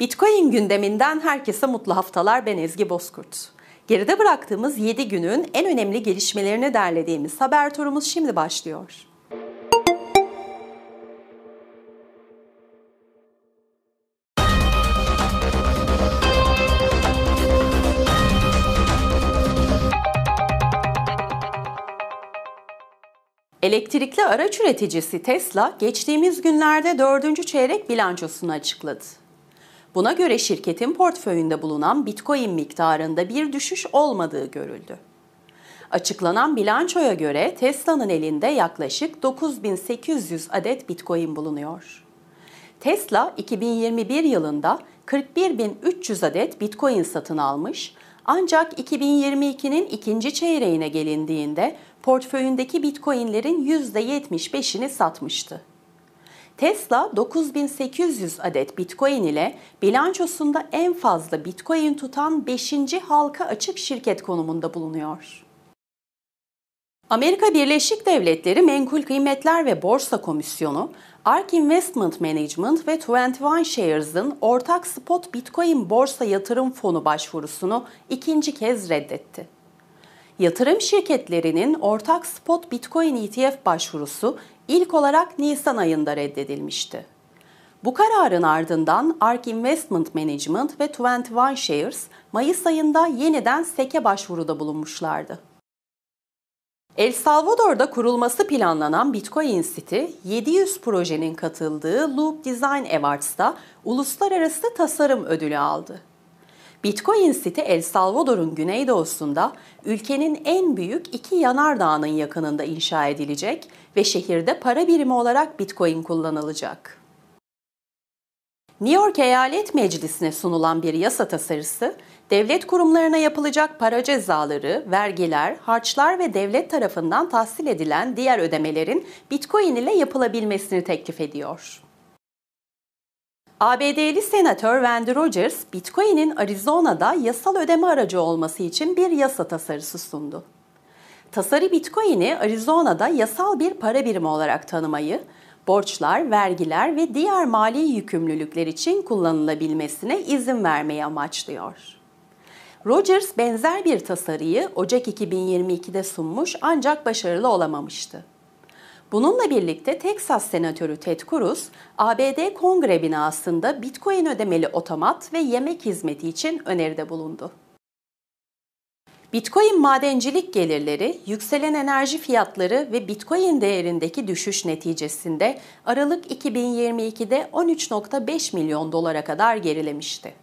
Bitcoin gündeminden herkese mutlu haftalar. Ben Ezgi Bozkurt. Geride bıraktığımız 7 günün en önemli gelişmelerini derlediğimiz haber turumuz şimdi başlıyor. Elektrikli araç üreticisi Tesla geçtiğimiz günlerde dördüncü çeyrek bilançosunu açıkladı. Buna göre şirketin portföyünde bulunan Bitcoin miktarında bir düşüş olmadığı görüldü. Açıklanan bilançoya göre Tesla'nın elinde yaklaşık 9800 adet Bitcoin bulunuyor. Tesla 2021 yılında 41.300 adet Bitcoin satın almış ancak 2022'nin ikinci çeyreğine gelindiğinde portföyündeki Bitcoin'lerin %75'ini satmıştı. Tesla 9800 adet Bitcoin ile bilançosunda en fazla Bitcoin tutan 5. halka açık şirket konumunda bulunuyor. Amerika Birleşik Devletleri Menkul Kıymetler ve Borsa Komisyonu, ARK Investment Management ve 21 Shares'ın ortak spot Bitcoin borsa yatırım fonu başvurusunu ikinci kez reddetti. Yatırım şirketlerinin ortak spot Bitcoin ETF başvurusu ilk olarak Nisan ayında reddedilmişti. Bu kararın ardından ARK Investment Management ve 21 Shares Mayıs ayında yeniden SEC'e başvuruda bulunmuşlardı. El Salvador'da kurulması planlanan Bitcoin City, 700 projenin katıldığı Loop Design Awards'ta uluslararası tasarım ödülü aldı. Bitcoin City El Salvador'un güneydoğusunda ülkenin en büyük iki yanardağının yakınında inşa edilecek ve şehirde para birimi olarak Bitcoin kullanılacak. New York Eyalet Meclisi'ne sunulan bir yasa tasarısı, devlet kurumlarına yapılacak para cezaları, vergiler, harçlar ve devlet tarafından tahsil edilen diğer ödemelerin Bitcoin ile yapılabilmesini teklif ediyor. ABD'li senatör Wendy Rogers, Bitcoin'in Arizona'da yasal ödeme aracı olması için bir yasa tasarısı sundu. Tasarı Bitcoin'i Arizona'da yasal bir para birimi olarak tanımayı, borçlar, vergiler ve diğer mali yükümlülükler için kullanılabilmesine izin vermeyi amaçlıyor. Rogers benzer bir tasarıyı Ocak 2022'de sunmuş ancak başarılı olamamıştı. Bununla birlikte Teksas Senatörü Ted Cruz, ABD Kongre binasında Bitcoin ödemeli otomat ve yemek hizmeti için öneride bulundu. Bitcoin madencilik gelirleri, yükselen enerji fiyatları ve Bitcoin değerindeki düşüş neticesinde Aralık 2022'de 13.5 milyon dolara kadar gerilemişti.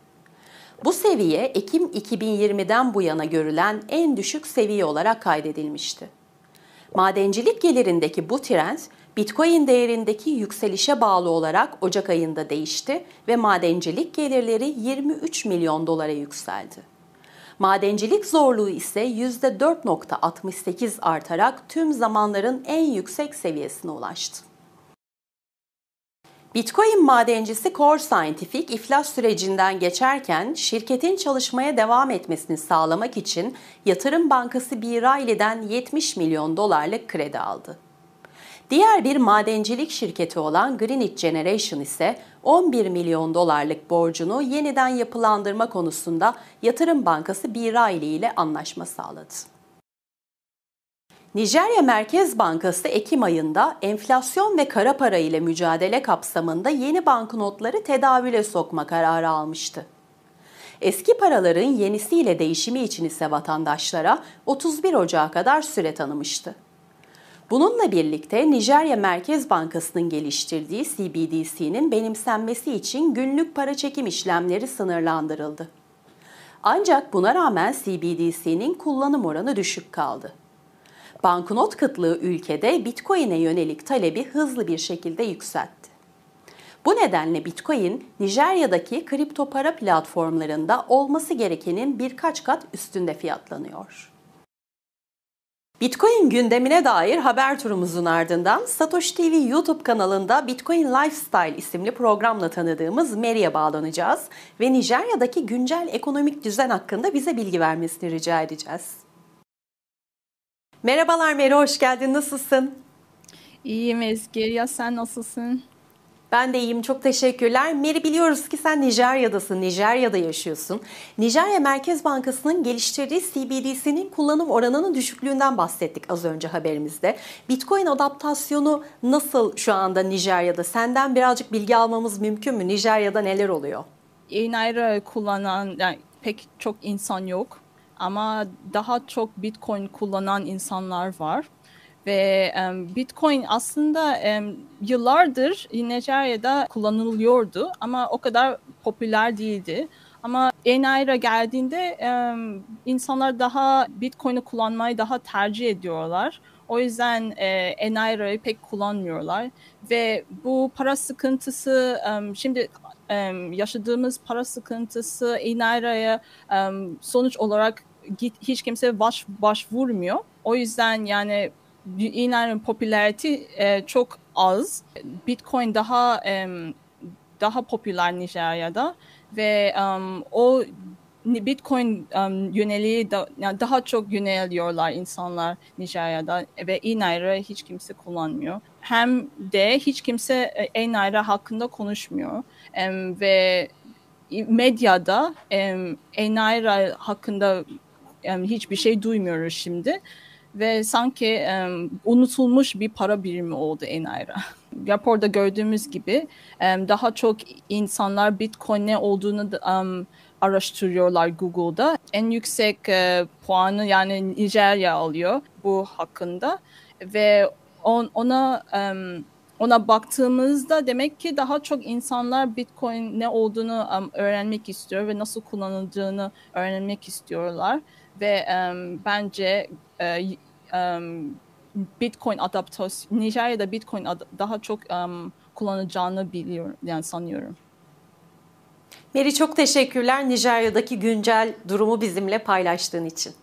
Bu seviye Ekim 2020'den bu yana görülen en düşük seviye olarak kaydedilmişti. Madencilik gelirindeki bu trend Bitcoin değerindeki yükselişe bağlı olarak Ocak ayında değişti ve madencilik gelirleri 23 milyon dolara yükseldi. Madencilik zorluğu ise %4.68 artarak tüm zamanların en yüksek seviyesine ulaştı. Bitcoin madencisi Core Scientific iflas sürecinden geçerken şirketin çalışmaya devam etmesini sağlamak için Yatırım Bankası B. Riley'den 70 milyon dolarlık kredi aldı. Diğer bir madencilik şirketi olan Greenwich Generation ise 11 milyon dolarlık borcunu yeniden yapılandırma konusunda Yatırım Bankası B. Riley ile anlaşma sağladı. Nijerya Merkez Bankası Ekim ayında enflasyon ve kara para ile mücadele kapsamında yeni banknotları tedavüle sokma kararı almıştı. Eski paraların yenisiyle değişimi için ise vatandaşlara 31 Ocağı kadar süre tanımıştı. Bununla birlikte Nijerya Merkez Bankası'nın geliştirdiği CBDC'nin benimsenmesi için günlük para çekim işlemleri sınırlandırıldı. Ancak buna rağmen CBDC'nin kullanım oranı düşük kaldı banknot kıtlığı ülkede Bitcoin'e yönelik talebi hızlı bir şekilde yükseltti. Bu nedenle Bitcoin, Nijerya'daki kripto para platformlarında olması gerekenin birkaç kat üstünde fiyatlanıyor. Bitcoin gündemine dair haber turumuzun ardından Satoshi TV YouTube kanalında Bitcoin Lifestyle isimli programla tanıdığımız Mary'e bağlanacağız ve Nijerya'daki güncel ekonomik düzen hakkında bize bilgi vermesini rica edeceğiz. Merhabalar Meri, hoş geldin. Nasılsın? İyiyim Ezgi. Ya sen nasılsın? Ben de iyiyim. Çok teşekkürler. Meri biliyoruz ki sen Nijerya'dasın. Nijerya'da yaşıyorsun. Nijerya Merkez Bankası'nın geliştirdiği CBDC'nin kullanım oranının düşüklüğünden bahsettik az önce haberimizde. Bitcoin adaptasyonu nasıl şu anda Nijerya'da? Senden birazcık bilgi almamız mümkün mü? Nijerya'da neler oluyor? Enaira kullanan yani pek çok insan yok ama daha çok Bitcoin kullanan insanlar var. Ve um, Bitcoin aslında um, yıllardır Nijerya'da kullanılıyordu ama o kadar popüler değildi. Ama Enaira geldiğinde um, insanlar daha Bitcoin'i kullanmayı daha tercih ediyorlar. O yüzden e, Enaira'yı pek kullanmıyorlar ve bu para sıkıntısı um, şimdi um, yaşadığımız para sıkıntısı Enaira'ya um, sonuç olarak git, hiç kimse baş başvurmuyor. O yüzden yani Ethereum popülarity e, çok az. Bitcoin daha e, daha popüler Nijerya'da ve um, o Bitcoin um, yöneliği da, yani daha çok yöneliyorlar insanlar Nijerya'da ve e-naira hiç kimse kullanmıyor. Hem de hiç kimse e-naira hakkında konuşmuyor um, ve medyada um, e-naira hakkında um, hiçbir şey duymuyoruz şimdi ve sanki um, unutulmuş bir para birimi oldu Enaira. Raporda gördüğümüz gibi um, daha çok insanlar Bitcoin ne olduğunu um, araştırıyorlar Google'da. En yüksek uh, puanı yani Nijerya alıyor bu hakkında ve on, ona um, ona baktığımızda demek ki daha çok insanlar Bitcoin ne olduğunu um, öğrenmek istiyor ve nasıl kullanıldığını öğrenmek istiyorlar ve um, bence um, Bitcoin adaptasyon Nijerya'da Bitcoin ad- daha çok um, kullanacağını biliyorum yani sanıyorum. Meri çok teşekkürler Nijerya'daki güncel durumu bizimle paylaştığın için.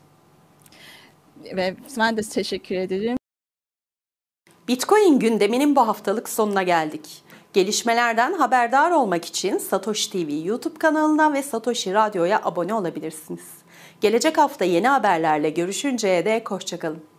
Ve ben de teşekkür ederim. Bitcoin gündeminin bu haftalık sonuna geldik. Gelişmelerden haberdar olmak için Satoshi TV YouTube kanalına ve Satoshi Radyo'ya abone olabilirsiniz. Gelecek hafta yeni haberlerle görüşünceye dek hoşçakalın.